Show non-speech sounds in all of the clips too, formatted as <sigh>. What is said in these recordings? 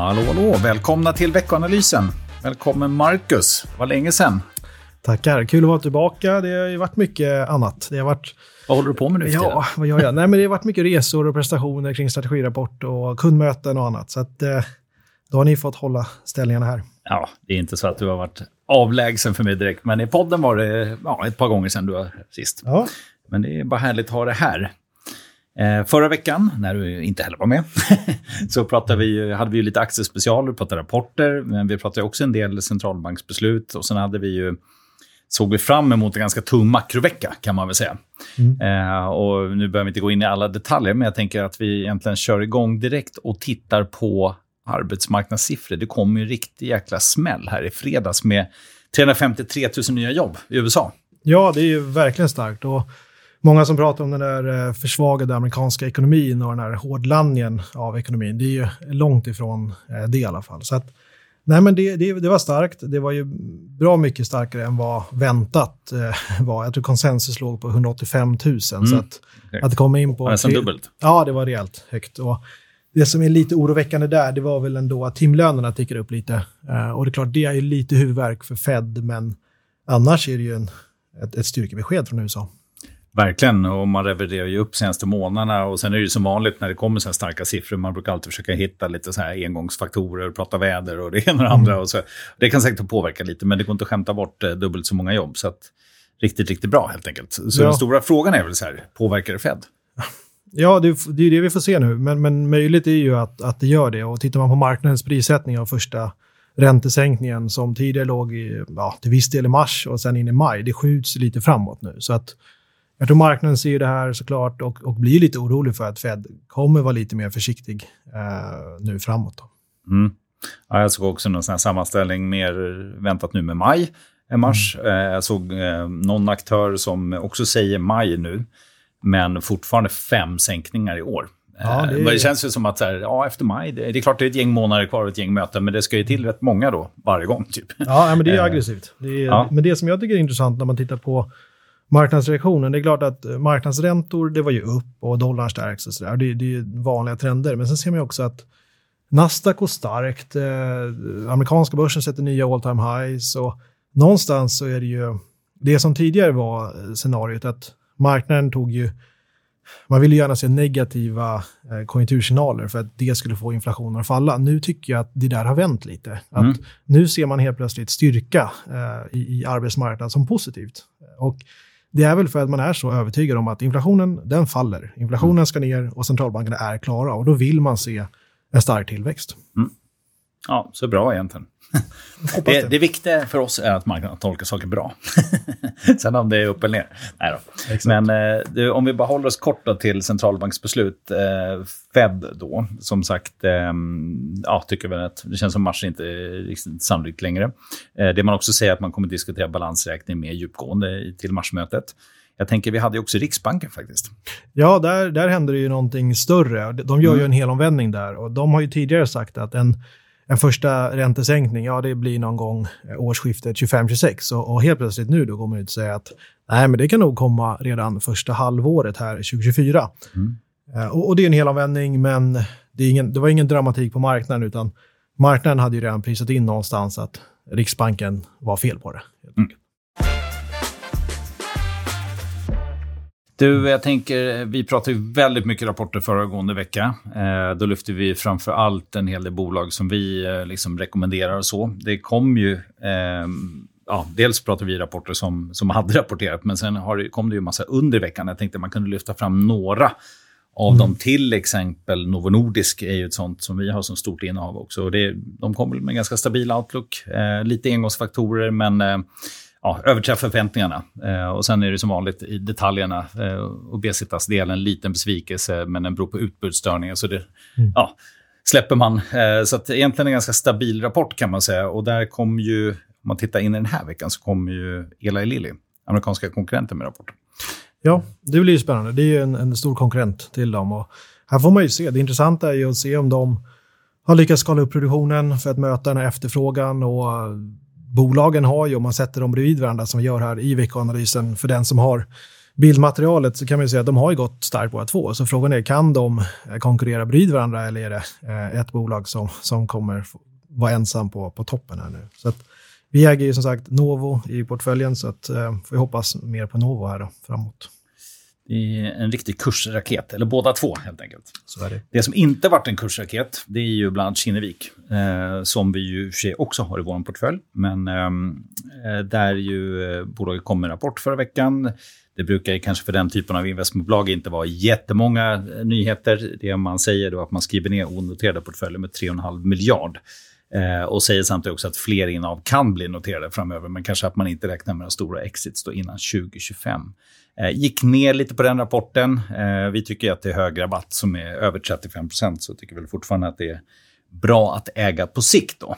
Hallå, hallå! Välkomna till veckoanalysen. Välkommen Marcus. Det var länge sedan. Tackar, kul att vara tillbaka. Det har ju varit mycket annat. Det har varit... Vad håller du på med nu Ja, vad gör jag? Nej, men det har varit mycket resor och prestationer kring strategirapport och kundmöten och annat. Så att, eh, då har ni fått hålla ställningarna här. Ja, det är inte så att du har varit avlägsen för mig direkt, men i podden var det ja, ett par gånger sedan du var sist. Ja. Men det är bara härligt att ha det här. Eh, förra veckan, när du inte heller var med, <laughs> så pratade vi, hade vi ju lite aktiespecialer, pratade rapporter, men vi pratade också en del centralbanksbeslut och sen hade vi ju såg vi fram emot en ganska tung makrovecka, kan man väl säga. Mm. Eh, och nu behöver vi inte gå in i alla detaljer, men jag tänker att vi egentligen kör igång direkt och tittar på arbetsmarknadssiffror. Det kom ju en riktig jäkla smäll här i fredags med 353 000 nya jobb i USA. Ja, det är ju verkligen starkt. Och många som pratar om den där eh, försvagade amerikanska ekonomin och den här hårdlandningen av ekonomin. Det är ju långt ifrån eh, det i alla fall. Så att, nej men det, det, det, var starkt. Det var ju bra mycket starkare än vad väntat eh, var. Jag tror konsensus låg på 185 000. Mm. Så att, okay. att komma in på... Nästan dubbelt. Ja, det var rejält högt. Och det som är lite oroväckande där, det var väl ändå att timlönerna tickar upp lite. och det är klart, det är ju lite huvudvärk för Fed, men annars är det ju en, ett, ett styrkebesked från USA. Verkligen, och man reviderar ju upp senaste månaderna. Och sen är det ju som vanligt när det kommer så här starka siffror, man brukar alltid försöka hitta lite så här engångsfaktorer, prata väder och det ena och det andra. Mm. Och så. Det kan säkert påverka lite, men det går inte att skämta bort eh, dubbelt så många jobb. Så att, riktigt, riktigt bra helt enkelt. Så ja. den stora frågan är väl så här, påverkar det Fed? Ja, det, det är det vi får se nu, men, men möjligt är ju att, att det gör det. Och tittar man på marknadens prissättning av första räntesänkningen som tidigare låg i, ja, till viss del i mars och sen in i maj, det skjuts lite framåt nu. Så att jag tror marknaden ser det här såklart och, och blir lite orolig för att Fed kommer vara lite mer försiktig eh, nu framåt. Mm. Ja, jag såg också någon sån sammanställning mer väntat nu med maj än mars. Mm. Eh, jag såg eh, någon aktör som också säger maj nu, men fortfarande fem sänkningar i år. Ja, det, är... det känns ju som att så här, ja, efter maj, det, det, är klart det är ett gäng månader kvar och ett gäng möten, men det ska ju till rätt många då varje gång. Typ. Ja, men det är eh, aggressivt. Det är, ja. Men det som jag tycker är intressant när man tittar på marknadsreaktionen, det är klart att marknadsräntor, det var ju upp och dollarn stärks och sådär. Det, det är vanliga trender, men sen ser man också att Nasdaq går starkt, eh, amerikanska börsen sätter nya all time highs och någonstans så är det ju det som tidigare var scenariot att marknaden tog ju man ville gärna se negativa eh, konjunktursignaler för att det skulle få inflationen att falla. Nu tycker jag att det där har vänt lite. Att mm. Nu ser man helt plötsligt styrka eh, i, i arbetsmarknaden som positivt. Och det är väl för att man är så övertygad om att inflationen, den faller. Inflationen mm. ska ner och centralbankerna är klara och då vill man se en stark tillväxt. Mm. Ja, så bra egentligen. Det, det. det viktiga för oss är att marknaden tolkar saker bra. <laughs> <laughs> Sen om det är upp eller ner. Nej då. Men eh, det, om vi bara håller oss kort till centralbanksbeslut. Eh, Fed då, som sagt, eh, ja, tycker väl att det känns som mars inte är riktigt sannolikt längre. Eh, det man också säger att man kommer att diskutera balansräkning mer djupgående till marsmötet. Jag tänker, vi hade ju också Riksbanken faktiskt. Ja, där, där händer det ju någonting större. De gör mm. ju en helomvändning där och de har ju tidigare sagt att en en första räntesänkning, ja det blir någon gång årsskiftet 25-26 och, och, helt plötsligt nu då går man ut och säger att nej men det kan nog komma redan första halvåret här 2024. Mm. Uh, och, och, det är en helomvändning men det, är ingen, det var ingen dramatik på marknaden utan marknaden hade ju redan prisat in någonstans att Riksbanken var fel på det. Mm. Du, jag tänker, vi pratade ju väldigt mycket rapporter föregående vecka. Eh, då lyfte vi framför allt en hel del bolag som vi eh, liksom rekommenderar och så. Det kom ju, eh, ja, dels pratade vi rapporter som, som <laughs> hade rapporterat, men sen har det, kom det ju massa under veckan. Jag tänkte man kunde lyfta fram några av mm. dem. Till exempel Novo Nordisk är ju ett sånt som vi har som stort innehav också. Och det, de kommer med ganska stabil outlook, eh, lite engångsfaktorer, men eh, ja, överträffa förväntningarna. Eh, och sen är det som vanligt i detaljerna. Eh, obesitas-delen, en liten besvikelse, men den beror på utbudsstörningar. Så det mm. ja, släpper man. Eh, så att egentligen en ganska stabil rapport kan man säga. Och där kom ju, om man tittar in i den här veckan, så kommer ju Eli Lilly, amerikanska konkurrenten med rapporten. Ja, det blir ju spännande. Det är ju en, en, stor konkurrent till dem. Och här får man ju se. Det intressanta är ju att se om de har lyckats skala upp produktionen för att möta den här efterfrågan och bolagen har ju, om man sätter dem bredvid varandra som vi gör här i veckoanalysen, för den som har bildmaterialet så kan man ju säga att de har ju gått starkt båda två. Så frågan är, kan de eh, konkurrera bredvid varandra eller är det eh, ett bolag som, som kommer vara ensam på, på toppen här nu? Så att, vi äger ju som sagt Novo i portföljen så att eh, får vi hoppas mer på Novo här då, framåt. Är en riktig kursraket, eller båda två helt enkelt. Så är det. det som inte varit en kursraket, det är ju bland annat Kinnevik, eh, som vi ju för sig också har i vår portfölj. Men ehm, eh, där ju eh, bolaget kom med rapport förra veckan. Det brukar kanske för den typen av investmentbolag inte vara jättemånga eh, nyheter. Det man säger då att man skriver ner onoterade portföljer med 3,5 miljard. Eh, och säger samtidigt också att fler innehav kan bli noterade framöver, men kanske att man inte räknar med några stora exits då innan 2025. Eh, gick ner lite på den rapporten. Eh, vi tycker att det är hög rabatt som är över 35 procent, så tycker väl fortfarande att det är bra att äga på sikt. då.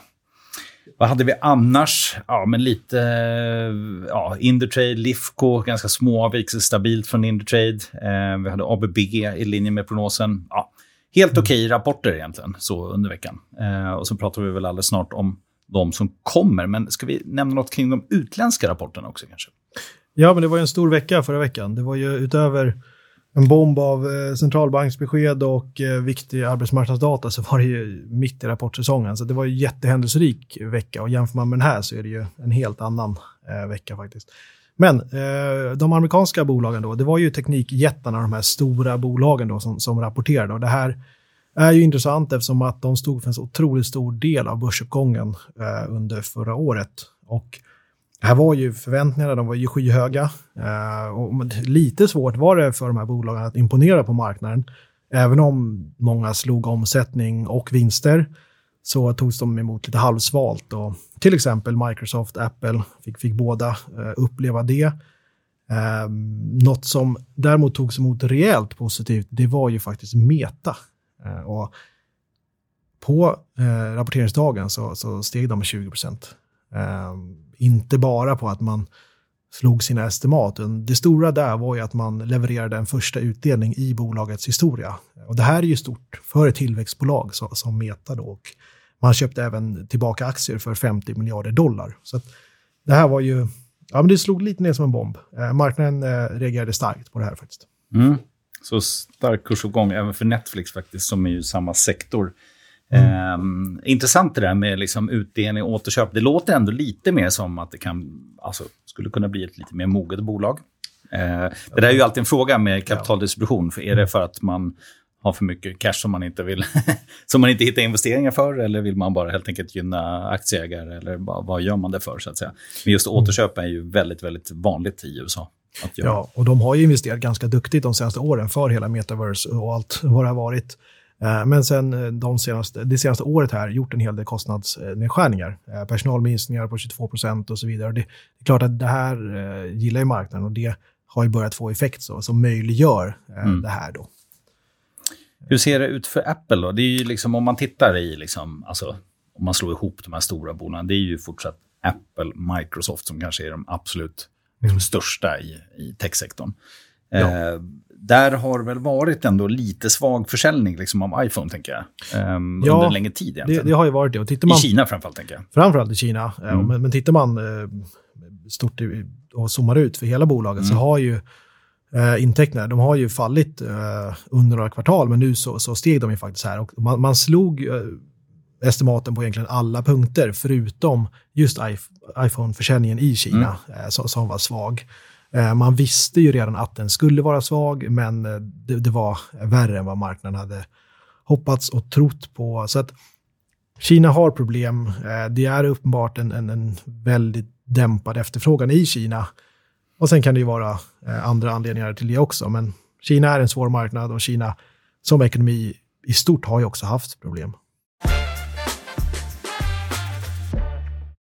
Vad hade vi annars? Ja, men lite ja, Indutrade, Lifco, ganska små avvikelser, stabilt från Indutrade. Eh, vi hade ABB i linje med prognosen. Ja, helt okej okay rapporter egentligen så under veckan. Eh, och så pratar vi väl alldeles snart om de som kommer. Men ska vi nämna något kring de utländska rapporterna också kanske? Ja, men det var ju en stor vecka förra veckan. Det var ju utöver en bomb av eh, centralbanksbesked och eh, viktig arbetsmarknadsdata så var det ju mitt i rapportsäsongen. Så det var ju jättehändelserik vecka och jämför man med den här så är det ju en helt annan eh, vecka faktiskt. Men eh, de amerikanska bolagen då, det var ju teknikjättarna, de här stora bolagen då som, som rapporterade. Och det här är ju intressant eftersom att de stod för en så otroligt stor del av börsuppgången eh, under förra året. Och här var ju förväntningarna, de var ju skyhöga. Eh, och lite svårt var det för de här bolagen att imponera på marknaden. Även om många slog omsättning och vinster så togs de emot lite halvsvalt. Och till exempel Microsoft, Apple fick, fick båda eh, uppleva det. Eh, något som däremot togs emot rejält positivt, det var ju faktiskt Meta. Eh, och på eh, rapporteringsdagen så, så, steg de med 20 procent. Ehm, inte bara på att man slog sina estimat. Det stora där var ju att man levererade en första utdelning i bolagets historia. Och det här är ju stort för ett tillväxtbolag som Meta då. Och man köpte även tillbaka aktier för 50 miljarder dollar. Så det här var ju, ja men det slog lite ner som en bomb. Ehm, marknaden eh, reagerade starkt på det här faktiskt. Mm. Så stark kursuppgång även för Netflix faktiskt, som är ju samma sektor. Mm. Um, intressant det där med liksom utdelning och återköp. Det låter ändå lite mer som att det kan, alltså, skulle kunna bli ett lite mer moget bolag. Uh, det där är ju alltid en fråga med kapitaldistribution. För är det för att man har för mycket cash som man inte vill <laughs> som man inte hittar investeringar för eller vill man bara helt enkelt gynna aktieägare eller vad, gör man det för så att säga. Men just mm. återköp är ju väldigt, väldigt vanligt i USA. Ja, och de har ju investerat ganska duktigt de senaste åren för hela metaverse och allt vad det har varit. Eh, men sen eh, de senaste, det senaste året här gjort en hel del kostnadsnedskärningar. Eh, personalminskningar på 22 procent och så vidare. Det, är klart att det här gillar ju marknaden och det har ju börjat få effekt så, som möjliggör mm. det här då. Hur ser det ut för Apple då? Det är ju liksom, om man tittar i, liksom, alltså, om man slår ihop de här stora bolagen, det är ju fortsatt Apple, Microsoft som kanske är de absolut liksom, största i, i techsektorn. Ja. Eh, där har det väl varit ändå lite svag försäljning liksom, av iPhone, tänker jag. Um, ja, under en längre tid egentligen. Det, det har ju varit det. Och tittar man, I Kina framförallt, tänker jag. Framförallt i Kina. Mm. Men, men tittar man eh, stort och zoomar ut för hela bolaget mm. så har ju eh, intäkterna, de har ju fallit eh, under några kvartal, men nu så, så steg de ju faktiskt här. Och man, man slog eh, estimaten på egentligen alla punkter, förutom just iPhone-försäljningen i Kina, mm. eh, som, som, var svag. Eh, man visste ju redan att den skulle vara svag, men eh, det, det, var värre än vad marknaden hade hoppats och trott på. Så att Kina har problem. Eh, det är uppenbart en, en, en väldigt dämpad efterfrågan i Kina. Och sen kan det ju vara andra anledningar till det också. Men Kina är en svår marknad och Kina som ekonomi i stort har ju också haft problem.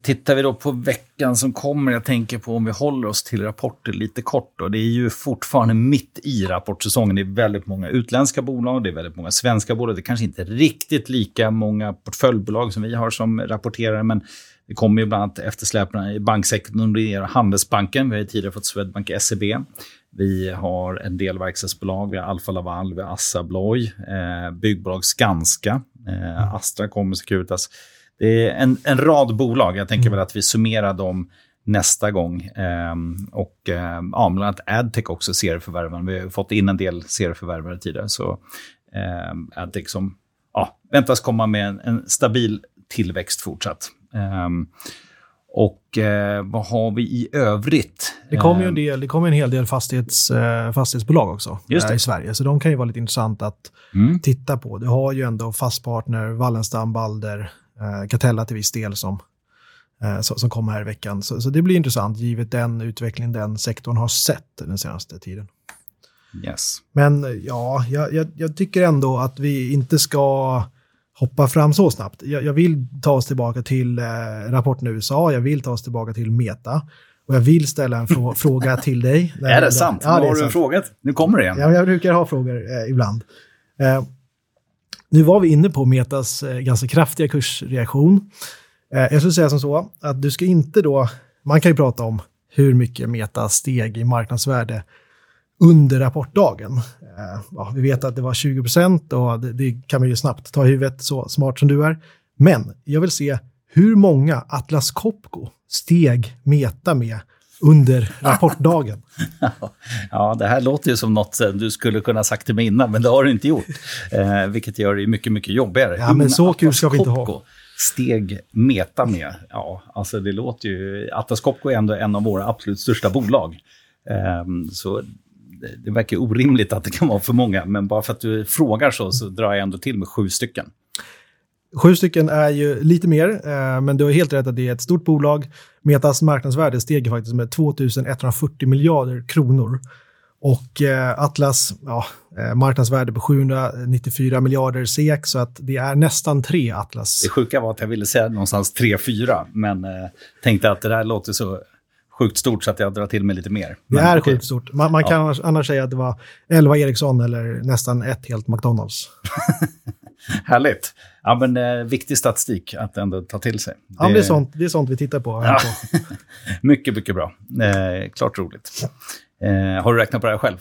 Tittar vi då på veckan som kommer, jag tänker på om vi håller oss till rapporter lite kort. Då. Det är ju fortfarande mitt i rapportsäsongen. Det är väldigt många utländska bolag, det är väldigt många svenska bolag. Det är kanske inte riktigt lika många portföljbolag som vi har som rapporterar, men det kommer ju bland annat eftersläpningar i banksektorn och Handelsbanken. Vi har ju tidigare fått Swedbank SEB. Vi har en del verkstadsbolag, vi har Alfa Laval, vi har Assa Abloy, eh, byggbolag Skanska, eh. Astra kommer Securitas. Det är en, en rad bolag. Jag tänker mm. väl att vi summerar dem nästa gång. Eh, och eh, ja, bland annat Adtech också serieförvärven. Vi har fått in en del serieförvärvare tidigare. Så eh, Adtech som ja, väntas komma med en, en stabil tillväxt fortsatt. Um, och eh, vad har vi i övrigt? Det kommer ju en, del, det kommer en hel del fastighets, eh, fastighetsbolag också Just det. i Sverige, så de kan ju vara lite intressant att mm. titta på. Du har ju ändå Fastpartner, Wallenstam, Balder, eh, Catella till viss del som, eh, som, kommer här i veckan. Så, så, det blir intressant givet den utveckling den sektorn har sett den senaste tiden. Yes. Men ja, jag, jag, jag tycker ändå att vi inte ska hoppa fram så snabbt. Jag, jag vill ta oss tillbaka till eh, rapporten i USA, jag vill ta oss tillbaka till Meta. Och jag vill ställa en frå <laughs> fråga till dig. är det sant? Ja, det har du en fråga? Nu kommer det igen. Ja, jag brukar ha frågor eh, ibland. Eh, nu var vi inne på Metas eh, ganska kraftiga kursreaktion. Eh, jag skulle säga som så att du ska inte då, man kan ju prata om hur mycket Meta steg i marknadsvärde under rapportdagen. Eh, ja, vi vet att det var 20 procent och det, det, kan man ju snabbt ta i huvudet, så smart som du är. Men jag vill se hur många Atlas Copco steg Meta med under rapportdagen. <laughs> ja, det här låter ju som något du skulle kunna sagt till mig innan, men det har du inte gjort. Eh, vilket gör det mycket, mycket jobbigare. Ja, men så kul ska vi inte ha. Steg Meta med. Ja, alltså det låter ju... Atlas Copco är ändå en av våra absolut största bolag. Eh, så det verkar orimligt att det kan vara för många, men bara för att du frågar så, så drar jag ändå till med sju stycken. Sju stycken är ju lite mer, eh, men du har helt rätt att det är ett stort bolag. Metas marknadsvärde steg faktiskt med 2140 miljarder kronor. Och eh, Atlas, ja, eh, marknadsvärde på 794 miljarder SEK, så att det är nästan tre Atlas. Det sjuka var att jag ville säga någonstans 3-4, men eh, tänkte att det där låter så sjukt stort så att jag drar till med lite mer. Det är sjukt stort. Man, man kan annars, annars, säga att det var 11 Ericsson eller nästan ett helt McDonalds. <laughs> Härligt. Ja, men eh, viktig statistik att ändå ta till sig. Det... Ja, det är, sånt, det är sånt vi tittar på. Ja. <laughs> mycket, mycket bra. Eh, klart roligt. Eh, har du räknat på det här själv?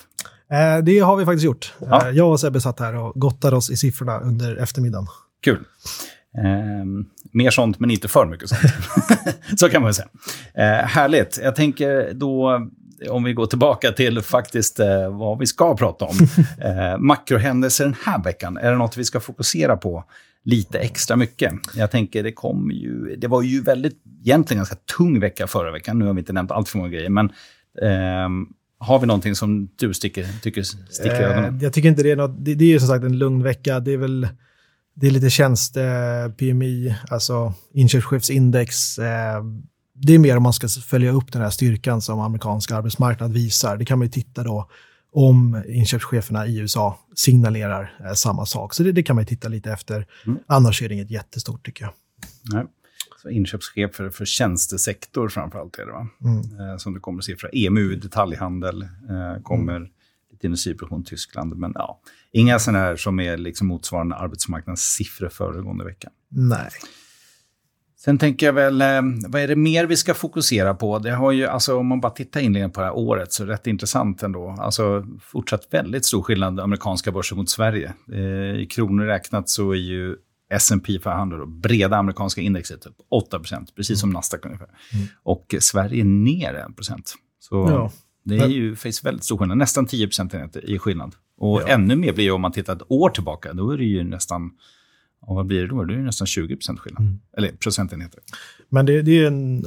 Eh, det har vi faktiskt gjort. Ja. Eh, jag och Sebbe satt här och gottade oss i siffrorna under eftermiddagen. Kul. Eh, mer sånt, men inte för mycket sånt. <laughs> så kan man säga. Eh, härligt. Jag tänker då, om vi går tillbaka till faktiskt eh, vad vi ska prata om. <laughs> Eh, makrohändelser den här veckan. Är det något vi ska fokusera på lite extra mycket? Jag tänker, det kom ju... Det var ju väldigt, egentligen ganska tung vecka förra veckan. Nu har vi inte nämnt allt för många grejer, men ehm, har vi någonting som du sticker, tycker sticker i ögonen? Eh, jag tycker inte det är något. Det, det är ju som sagt en lugn vecka. Det är väl det är lite tjänste-PMI, alltså inköpschefsindex. Eh, det är mer om man ska följa upp den här styrkan som amerikansk arbetsmarknad visar. Det kan man ju titta då om inköpscheferna i USA signalerar eh, samma sak. Så det, det, kan man ju titta lite efter. Mm. Annars är det inget jättestort tycker jag. Nej. Så inköpschefer för tjänstesektor framförallt är det va? Mm. Eh, som du kommer att se från EMU, detaljhandel, eh, kommer mm. lite industriproduktion Tyskland. Men ja, Inga sådana här som är liksom motsvarande arbetsmarknadssiffror föregående vecka. Nej. Sen tänker jag väl, eh, vad är det mer vi ska fokusera på? Det har ju, alltså om man bara tittar inledningen på det här året, så rätt intressant ändå. Alltså fortsatt väldigt stor skillnad amerikanska börser mot Sverige. Eh, I kronor räknat så är ju S&P 500, och breda amerikanska indexet, upp 8% precis mm. som Nasdaq ungefär. Mm. Och Sverige är ner 1% Så ja. det är ju faktiskt väldigt stor skillnad, nästan 10 procentenheter i skillnad. Och ja. ännu mer blir det om man tittar ett år tillbaka. Då är det ju nästan, och vad blir det då? Det är nästan 20 skillnad. Mm. Eller procentenheter. Men det, det, är en,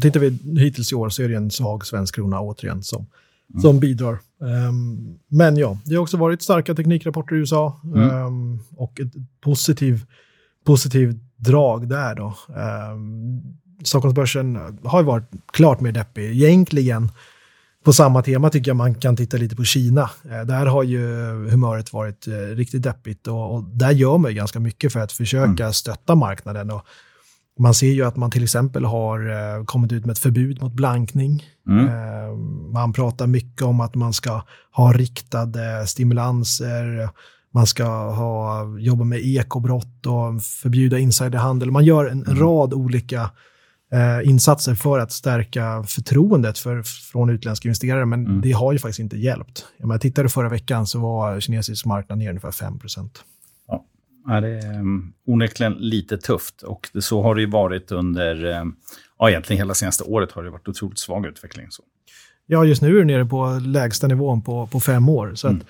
tittar vi hittills i år så är det en svag svensk krona återigen som, mm. som bidrar. Um, men ja, det har också varit starka teknikrapporter i USA mm. um, och ett positiv, positiv drag där då. Um, Stockholmsbörsen har varit klart mer deppig. Egentligen på samma tema tycker jag man kan titta lite på Kina. Eh, där har ju humöret varit eh, riktigt deppigt och, och där gör man ganska mycket för att försöka mm. stötta marknaden. Och man ser ju att man till exempel har eh, kommit ut med ett förbud mot blankning. Mm. man pratar mycket om att man ska ha riktade stimulanser, man ska ha, jobba med ekobrott och förbjuda insiderhandel. Man gör en mm. rad olika eh, insatser för att stärka förtroendet för, från utländska investerare, men mm. det har ju faktiskt inte hjälpt. Jag menar, tittade förra veckan så var kinesisk marknad ner ungefär 5% Ja, det är um, onekligen lite tufft och det, så har det ju varit under um, ja, egentligen hela senaste året har det varit otroligt svag utveckling. Så. Ja, just nu är det nere på lägsta nivån på, på fem år. Så mm. att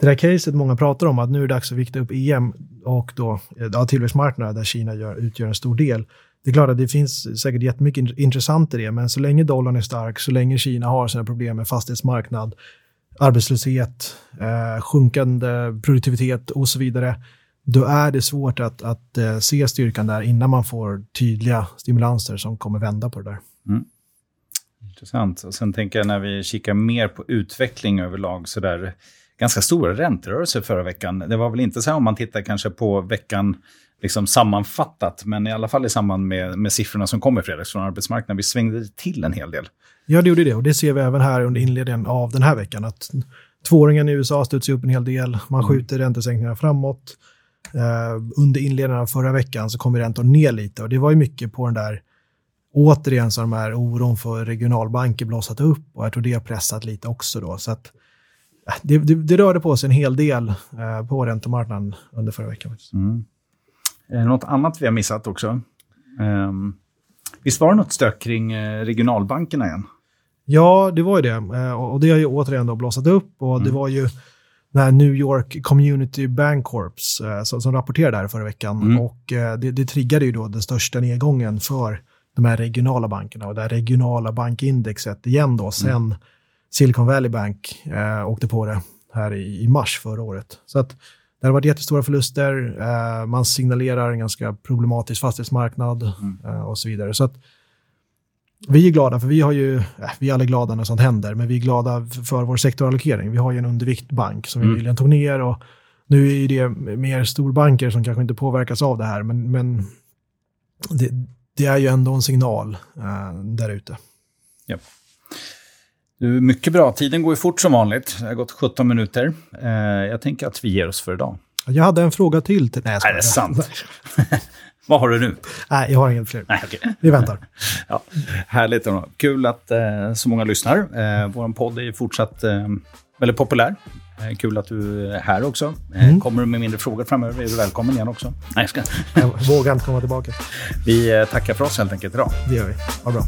det där caset många pratar om, att nu är det dags att vikta upp EM och då ja, tillväxtmarknader där Kina gör, utgör en stor del. Det är klart att det finns säkert jättemycket intressant i det, men så länge dollarn är stark, så länge Kina har sina problem med fastighetsmarknad, arbetslöshet, eh, sjunkande produktivitet och så vidare, då är det svårt att, att eh, se styrkan där innan man får tydliga stimulanser som kommer vända på det där. Mm. Intressant. Och sen tänker jag när vi kikar mer på utveckling överlag, så där ganska stora ränterörelser förra veckan. Det var väl inte så här om man tittar kanske på veckan liksom sammanfattat, men i alla fall i samband med, med siffrorna som kom i fredags från arbetsmarknaden. Vi svängde till en hel del. Ja, det gjorde det. Och det ser vi även här under inledningen av den här veckan. Att tvååringen i USA studsar upp en hel del. Man mm. skjuter räntesänkningarna framåt. Uh, under inledningen av förra veckan så kom räntan ner lite och det var ju mycket på den där återigen så har de här oron för regionalbanker blossat upp och jag tror det har pressat lite också då. Så att, det, det, det rörde på sig en hel del uh, på räntemarknaden under förra veckan. Mm. Är det något annat vi har missat också? Um, visst var det något stök kring uh, regionalbankerna igen? Ja, det var ju det. och det har ju återigen då blossat upp och mm. det var ju här New York Community Bank Corps eh, som, som rapporterade här förra veckan. Mm. Och eh, det, det triggade ju då den största nedgången för de här regionala bankerna och det här regionala bankindexet igen då sen mm. Silicon Valley Bank eh, åkte på det här i, i, mars förra året. Så att det har varit jättestora förluster, eh, man signalerar en ganska problematisk fastighetsmarknad mm. eh, och så vidare. Så att vi är glada, för vi har ju, äh, vi är aldrig glada när sånt händer, men vi är glada för vår sektorallokering. Vi har ju en underviktbank som mm. vi nyligen tog ner och nu är det mer storbanker som kanske inte påverkas av det här, men, men det, det är ju ändå en signal äh, där ute. Yep. Du, mycket bra. Tiden går ju fort som vanligt. Det har gått 17 minuter. Eh, jag tänker att vi ger oss för idag. Jag hade en fråga till. till nej, jag är det sant? <laughs> Vad har du nu? Nej, jag har inget fler. Nej, okay. Vi väntar. <laughs> ja, härligt. Kul att eh, så många lyssnar. Eh, Vår podd är fortsatt eh, väldigt populär. Eh, kul att du är här också. Eh, mm. Kommer du med mindre frågor framöver är du välkommen igen också. Nej, jag ska. jag vågar inte komma tillbaka. Vi eh, tackar för oss helt enkelt idag. Det gör vi. Ha bra.